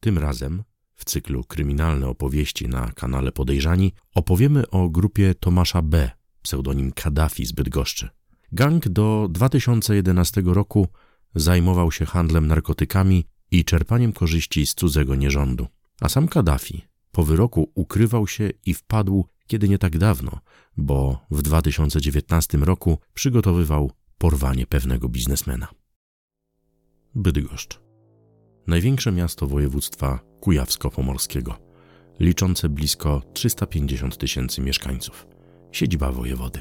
Tym razem w cyklu Kryminalne opowieści na kanale Podejrzani opowiemy o grupie Tomasza B., pseudonim Kaddafi z Bydgoszczy. Gang do 2011 roku zajmował się handlem narkotykami i czerpaniem korzyści z cudzego nierządu. A sam Kaddafi po wyroku ukrywał się i wpadł kiedy nie tak dawno, bo w 2019 roku przygotowywał porwanie pewnego biznesmena. Bydgoszcz. Największe miasto województwa kujawsko-pomorskiego, liczące blisko 350 tysięcy mieszkańców. Siedziba wojewody.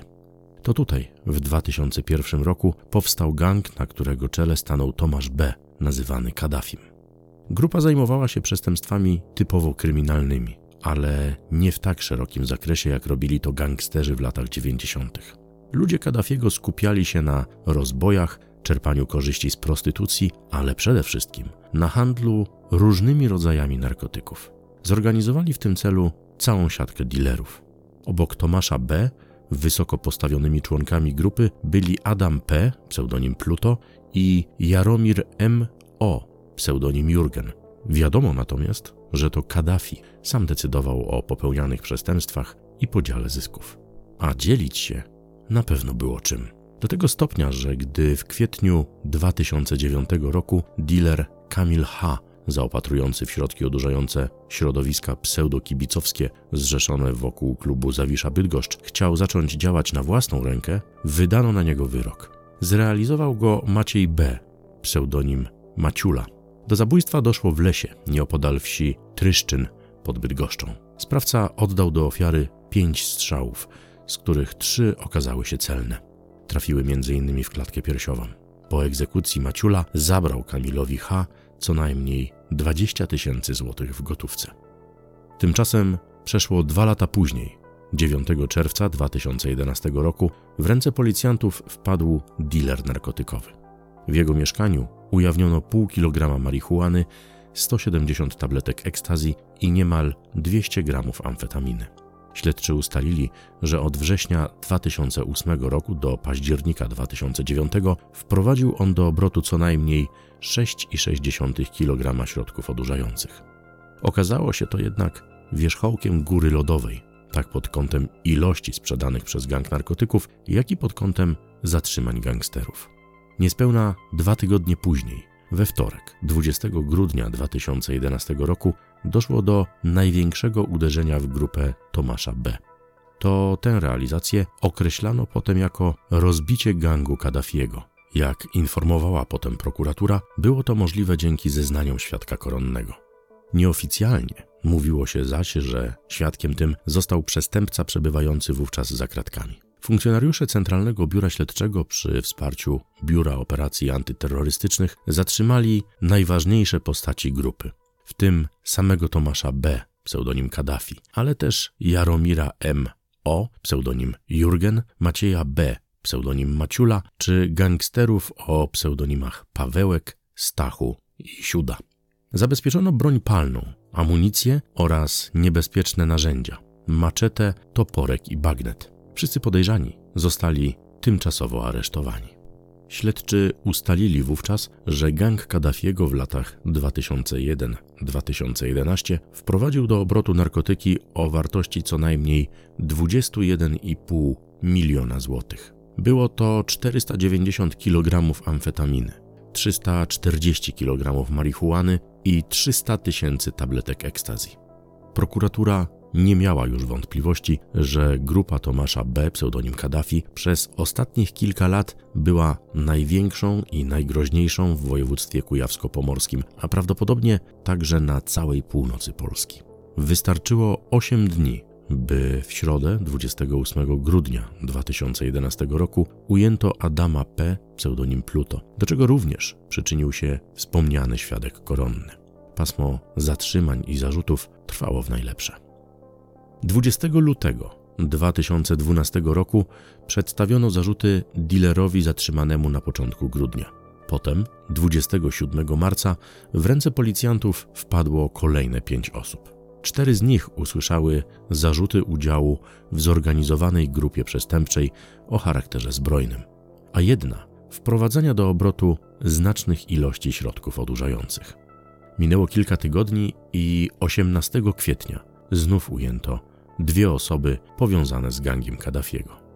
To tutaj w 2001 roku powstał gang, na którego czele stanął Tomasz B., nazywany Kaddafim. Grupa zajmowała się przestępstwami typowo kryminalnymi, ale nie w tak szerokim zakresie, jak robili to gangsterzy w latach 90. Ludzie Kaddafiego skupiali się na rozbojach, czerpaniu korzyści z prostytucji, ale przede wszystkim na handlu różnymi rodzajami narkotyków. Zorganizowali w tym celu całą siatkę dealerów. Obok Tomasza B. wysoko postawionymi członkami grupy byli Adam P., pseudonim Pluto, i Jaromir M. O., pseudonim Jurgen. Wiadomo natomiast, że to Kaddafi sam decydował o popełnianych przestępstwach i podziale zysków. A dzielić się na pewno było czym. Do tego stopnia, że gdy w kwietniu 2009 roku dealer Kamil H., zaopatrujący w środki odurzające środowiska pseudokibicowskie zrzeszone wokół klubu Zawisza Bydgoszcz, chciał zacząć działać na własną rękę, wydano na niego wyrok. Zrealizował go Maciej B., pseudonim Maciula. Do zabójstwa doszło w lesie, nieopodal wsi Tryszczyn pod Bydgoszczą. Sprawca oddał do ofiary pięć strzałów, z których trzy okazały się celne. Trafiły m.in. w klatkę piersiową. Po egzekucji Maciula zabrał Kamilowi H. co najmniej 20 tysięcy złotych w gotówce. Tymczasem przeszło dwa lata później, 9 czerwca 2011 roku, w ręce policjantów wpadł dealer narkotykowy. W jego mieszkaniu ujawniono pół kilograma marihuany, 170 tabletek ekstazji i niemal 200 gramów amfetaminy. Śledczy ustalili, że od września 2008 roku do października 2009 wprowadził on do obrotu co najmniej 6,6 kg środków odurzających. Okazało się to jednak wierzchołkiem góry lodowej, tak pod kątem ilości sprzedanych przez gang narkotyków, jak i pod kątem zatrzymań gangsterów. Niespełna dwa tygodnie później, we wtorek, 20 grudnia 2011 roku, doszło do największego uderzenia w grupę Tomasza B. To tę realizację określano potem jako rozbicie gangu Kaddafiego. Jak informowała potem prokuratura, było to możliwe dzięki zeznaniom świadka koronnego. Nieoficjalnie mówiło się zaś, że świadkiem tym został przestępca przebywający wówczas za kratkami. Funkcjonariusze Centralnego Biura Śledczego przy wsparciu Biura Operacji Antyterrorystycznych zatrzymali najważniejsze postaci grupy, w tym samego Tomasza B., pseudonim Kaddafi, ale też Jaromira M. O., pseudonim Jurgen, Macieja B., pseudonim Maciula, czy gangsterów o pseudonimach Pawełek, Stachu i Siuda. Zabezpieczono broń palną, amunicję oraz niebezpieczne narzędzia maczetę, toporek i bagnet. Wszyscy podejrzani zostali tymczasowo aresztowani. Śledczy ustalili wówczas, że gang Kaddafiego w latach 2001-2011 wprowadził do obrotu narkotyki o wartości co najmniej 21,5 miliona złotych. Było to 490 kg amfetaminy, 340 kg marihuany i 300 tysięcy tabletek ekstazji. Prokuratura nie miała już wątpliwości, że grupa Tomasza B., pseudonim Kaddafi, przez ostatnich kilka lat była największą i najgroźniejszą w województwie kujawsko-pomorskim, a prawdopodobnie także na całej północy Polski. Wystarczyło 8 dni, by w środę 28 grudnia 2011 roku ujęto Adama P., pseudonim Pluto, do czego również przyczynił się wspomniany świadek koronny. Pasmo zatrzymań i zarzutów trwało w najlepsze. 20 lutego 2012 roku przedstawiono zarzuty dealerowi zatrzymanemu na początku grudnia. Potem, 27 marca, w ręce policjantów wpadło kolejne pięć osób. Cztery z nich usłyszały zarzuty udziału w zorganizowanej grupie przestępczej o charakterze zbrojnym, a jedna wprowadzenia do obrotu znacznych ilości środków odurzających. Minęło kilka tygodni i 18 kwietnia znów ujęto dwie osoby powiązane z gangiem Kaddafiego.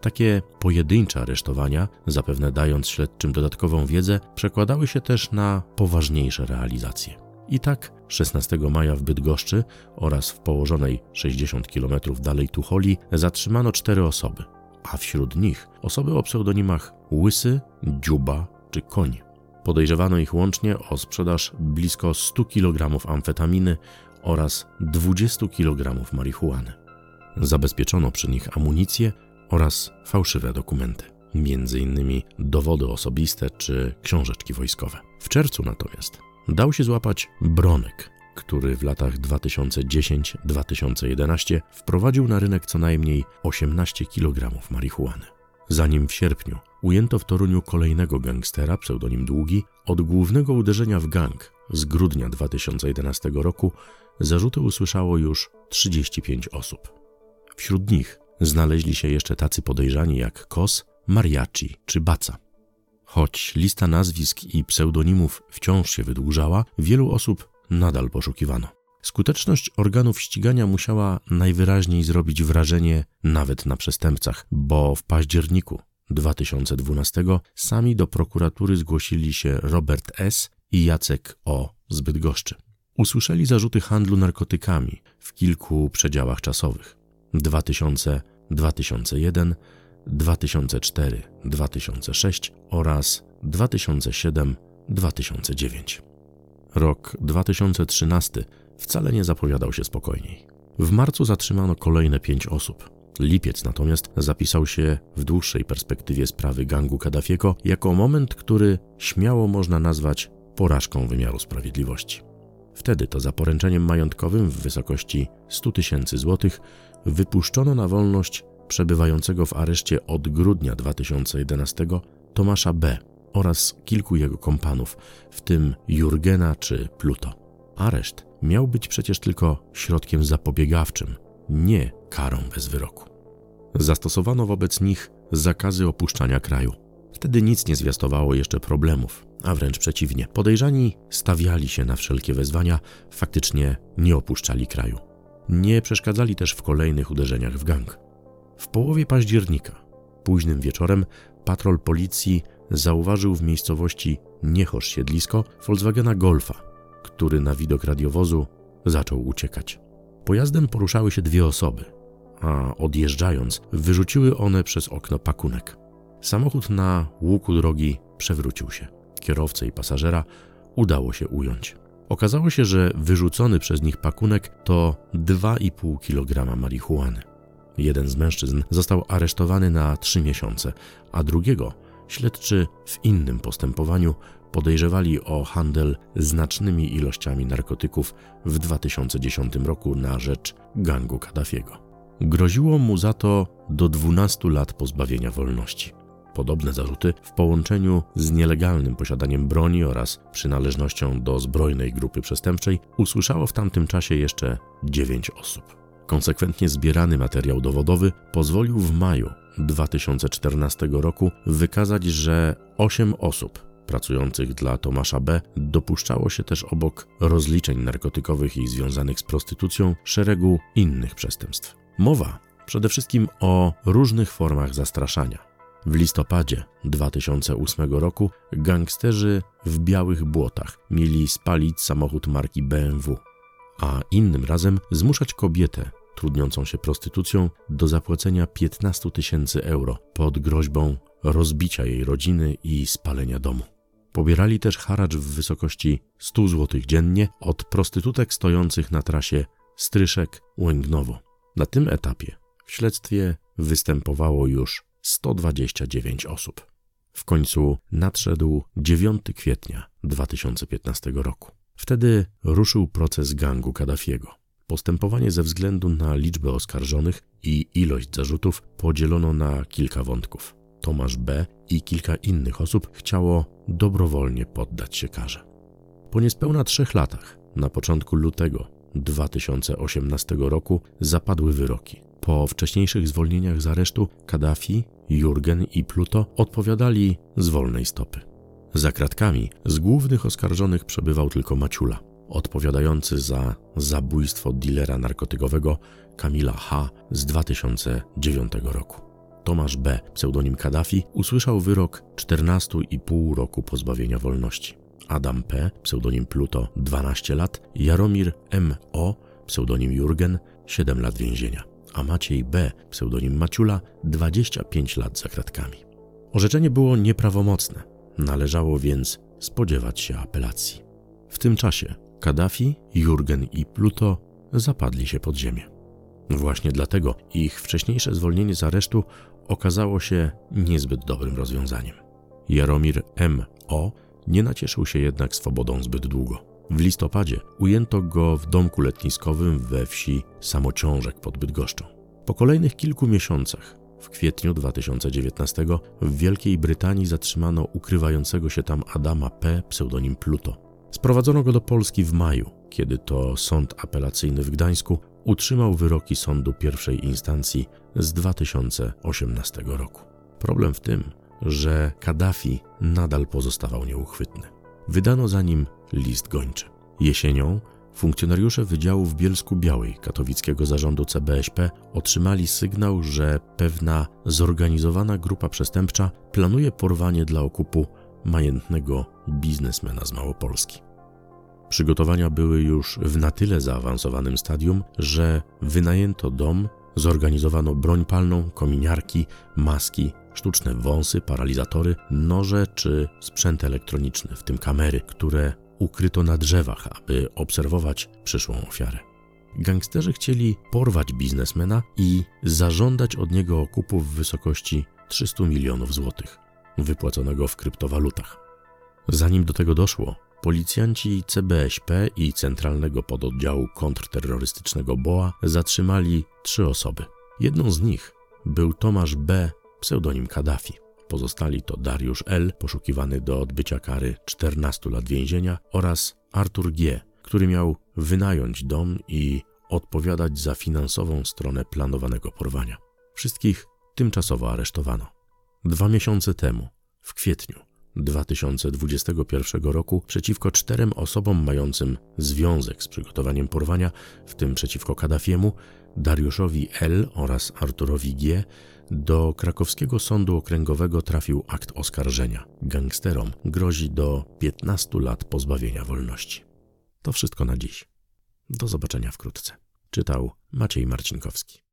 Takie pojedyncze aresztowania, zapewne dając śledczym dodatkową wiedzę, przekładały się też na poważniejsze realizacje. I tak 16 maja w Bydgoszczy oraz w położonej 60 km dalej Tucholi zatrzymano cztery osoby, a wśród nich osoby o pseudonimach Łysy, Dziuba czy Koń. Podejrzewano ich łącznie o sprzedaż blisko 100 kg amfetaminy oraz 20 kg marihuany. Zabezpieczono przy nich amunicję oraz fałszywe dokumenty, m.in. dowody osobiste czy książeczki wojskowe. W czerwcu natomiast dał się złapać Bronek, który w latach 2010-2011 wprowadził na rynek co najmniej 18 kg marihuany. Zanim w sierpniu ujęto w Toruniu kolejnego gangstera, pseudonim Długi, od głównego uderzenia w gang z grudnia 2011 roku zarzuty usłyszało już 35 osób. Wśród nich znaleźli się jeszcze tacy podejrzani jak Kos, Mariachi czy Baca. Choć lista nazwisk i pseudonimów wciąż się wydłużała, wielu osób nadal poszukiwano. Skuteczność organów ścigania musiała najwyraźniej zrobić wrażenie nawet na przestępcach, bo w październiku 2012 sami do prokuratury zgłosili się Robert S. i Jacek O. z Bydgoszczy. Usłyszeli zarzuty handlu narkotykami w kilku przedziałach czasowych 2000, 2001, 2004, 2006 oraz 2007, 2009. Rok 2013 wcale nie zapowiadał się spokojniej. W marcu zatrzymano kolejne pięć osób. Lipiec natomiast zapisał się w dłuższej perspektywie sprawy gangu Kaddafiego jako moment, który śmiało można nazwać porażką wymiaru sprawiedliwości. Wtedy to za poręczeniem majątkowym w wysokości 100 tysięcy złotych wypuszczono na wolność przebywającego w areszcie od grudnia 2011 Tomasza B. oraz kilku jego kompanów, w tym Jurgena czy Pluto. Areszt miał być przecież tylko środkiem zapobiegawczym, nie karą bez wyroku. Zastosowano wobec nich zakazy opuszczania kraju. Wtedy nic nie zwiastowało jeszcze problemów, a wręcz przeciwnie. Podejrzani stawiali się na wszelkie wezwania, faktycznie nie opuszczali kraju. Nie przeszkadzali też w kolejnych uderzeniach w gang. W połowie października, późnym wieczorem, patrol policji zauważył w miejscowości Niechosz siedlisko Volkswagena Golfa, który na widok radiowozu zaczął uciekać. Pojazdem poruszały się dwie osoby, a odjeżdżając wyrzuciły one przez okno pakunek. Samochód na łuku drogi przewrócił się. Kierowcę i pasażera udało się ująć. Okazało się, że wyrzucony przez nich pakunek to 2,5 kg marihuany. Jeden z mężczyzn został aresztowany na trzy miesiące, a drugiego śledczy w innym postępowaniu podejrzewali o handel znacznymi ilościami narkotyków w 2010 roku na rzecz gangu Kaddafiego. Groziło mu za to do 12 lat pozbawienia wolności. Podobne zarzuty w połączeniu z nielegalnym posiadaniem broni oraz przynależnością do zbrojnej grupy przestępczej usłyszało w tamtym czasie jeszcze 9 osób. Konsekwentnie zbierany materiał dowodowy pozwolił w maju 2014 roku wykazać, że 8 osób pracujących dla Tomasza B. dopuszczało się też obok rozliczeń narkotykowych i związanych z prostytucją szeregu innych przestępstw. Mowa przede wszystkim o różnych formach zastraszania. W listopadzie 2008 roku gangsterzy w Białych Błotach mieli spalić samochód marki BMW, a innym razem zmuszać kobietę trudniącą się prostytucją do zapłacenia 15 tysięcy euro pod groźbą rozbicia jej rodziny i spalenia domu. Pobierali też haracz w wysokości 100 zł dziennie od prostytutek stojących na trasie Stryszek-Łęgnowo. Na tym etapie w śledztwie występowało już 129 osób. W końcu nadszedł 9 kwietnia 2015 roku. Wtedy ruszył proces gangu Kaddafiego. Postępowanie ze względu na liczbę oskarżonych i ilość zarzutów podzielono na kilka wątków. Tomasz B. i kilka innych osób chciało dobrowolnie poddać się karze. Po niespełna trzech latach, na początku lutego 2018 roku, zapadły wyroki. Po wcześniejszych zwolnieniach z aresztu Kaddafi, Jurgen i Pluto odpowiadali z wolnej stopy. Za kratkami z głównych oskarżonych przebywał tylko Maciula, odpowiadający za zabójstwo dealera narkotykowego Kamila H. z 2009 roku. Tomasz B., pseudonim Kaddafi, usłyszał wyrok 14,5 roku pozbawienia wolności. Adam P., pseudonim Pluto 12 lat, Jaromir M.O., pseudonim Jurgen 7 lat więzienia, a Maciej B., pseudonim Maciula 25 lat za kratkami. Orzeczenie było nieprawomocne, należało więc spodziewać się apelacji. W tym czasie Kaddafi, Jurgen i Pluto zapadli się pod ziemię. Właśnie dlatego ich wcześniejsze zwolnienie z aresztu okazało się niezbyt dobrym rozwiązaniem. Jaromir M.O. nie nacieszył się jednak swobodą zbyt długo. W listopadzie ujęto go w domku letniskowym we wsi Samociążek pod Bydgoszczą. Po kolejnych kilku miesiącach, w kwietniu 2019, w Wielkiej Brytanii zatrzymano ukrywającego się tam Adama P., pseudonim Pluto. Sprowadzono go do Polski w maju, kiedy to sąd apelacyjny w Gdańsku utrzymał wyroki sądu pierwszej instancji z 2018 roku. Problem w tym, że Kaddafi nadal pozostawał nieuchwytny. Wydano za nim list gończy. Jesienią funkcjonariusze Wydziału w Bielsku Białej katowickiego zarządu CBŚP otrzymali sygnał, że pewna zorganizowana grupa przestępcza planuje porwanie dla okupu majętnego biznesmena z Małopolski. Przygotowania były już w na tyle zaawansowanym stadium, że wynajęto dom, zorganizowano broń palną, kominiarki, maski, sztuczne wąsy, paralizatory, noże czy sprzęt elektroniczny, w tym kamery, które ukryto na drzewach, aby obserwować przyszłą ofiarę. Gangsterzy chcieli porwać biznesmena i zażądać od niego okupu w wysokości 300 milionów złotych, wypłaconego w kryptowalutach. Zanim do tego doszło, policjanci CBŚP i Centralnego Pododdziału Kontrterrorystycznego BOA zatrzymali trzy osoby. Jedną z nich był Tomasz B., pseudonim Kaddafi. Pozostali to Dariusz L., poszukiwany do odbycia kary 14 lat więzienia, oraz Artur G., który miał wynająć dom i odpowiadać za finansową stronę planowanego porwania. Wszystkich tymczasowo aresztowano. Dwa miesiące temu, w kwietniu 2021 roku, przeciwko czterem osobom mającym związek z przygotowaniem porwania, w tym przeciwko Kaddafiemu, Dariuszowi L. oraz Arturowi G., do krakowskiego sądu okręgowego trafił akt oskarżenia. Gangsterom grozi do 15 lat pozbawienia wolności. To wszystko na dziś. Do zobaczenia wkrótce. Czytał Maciej Marcinkowski.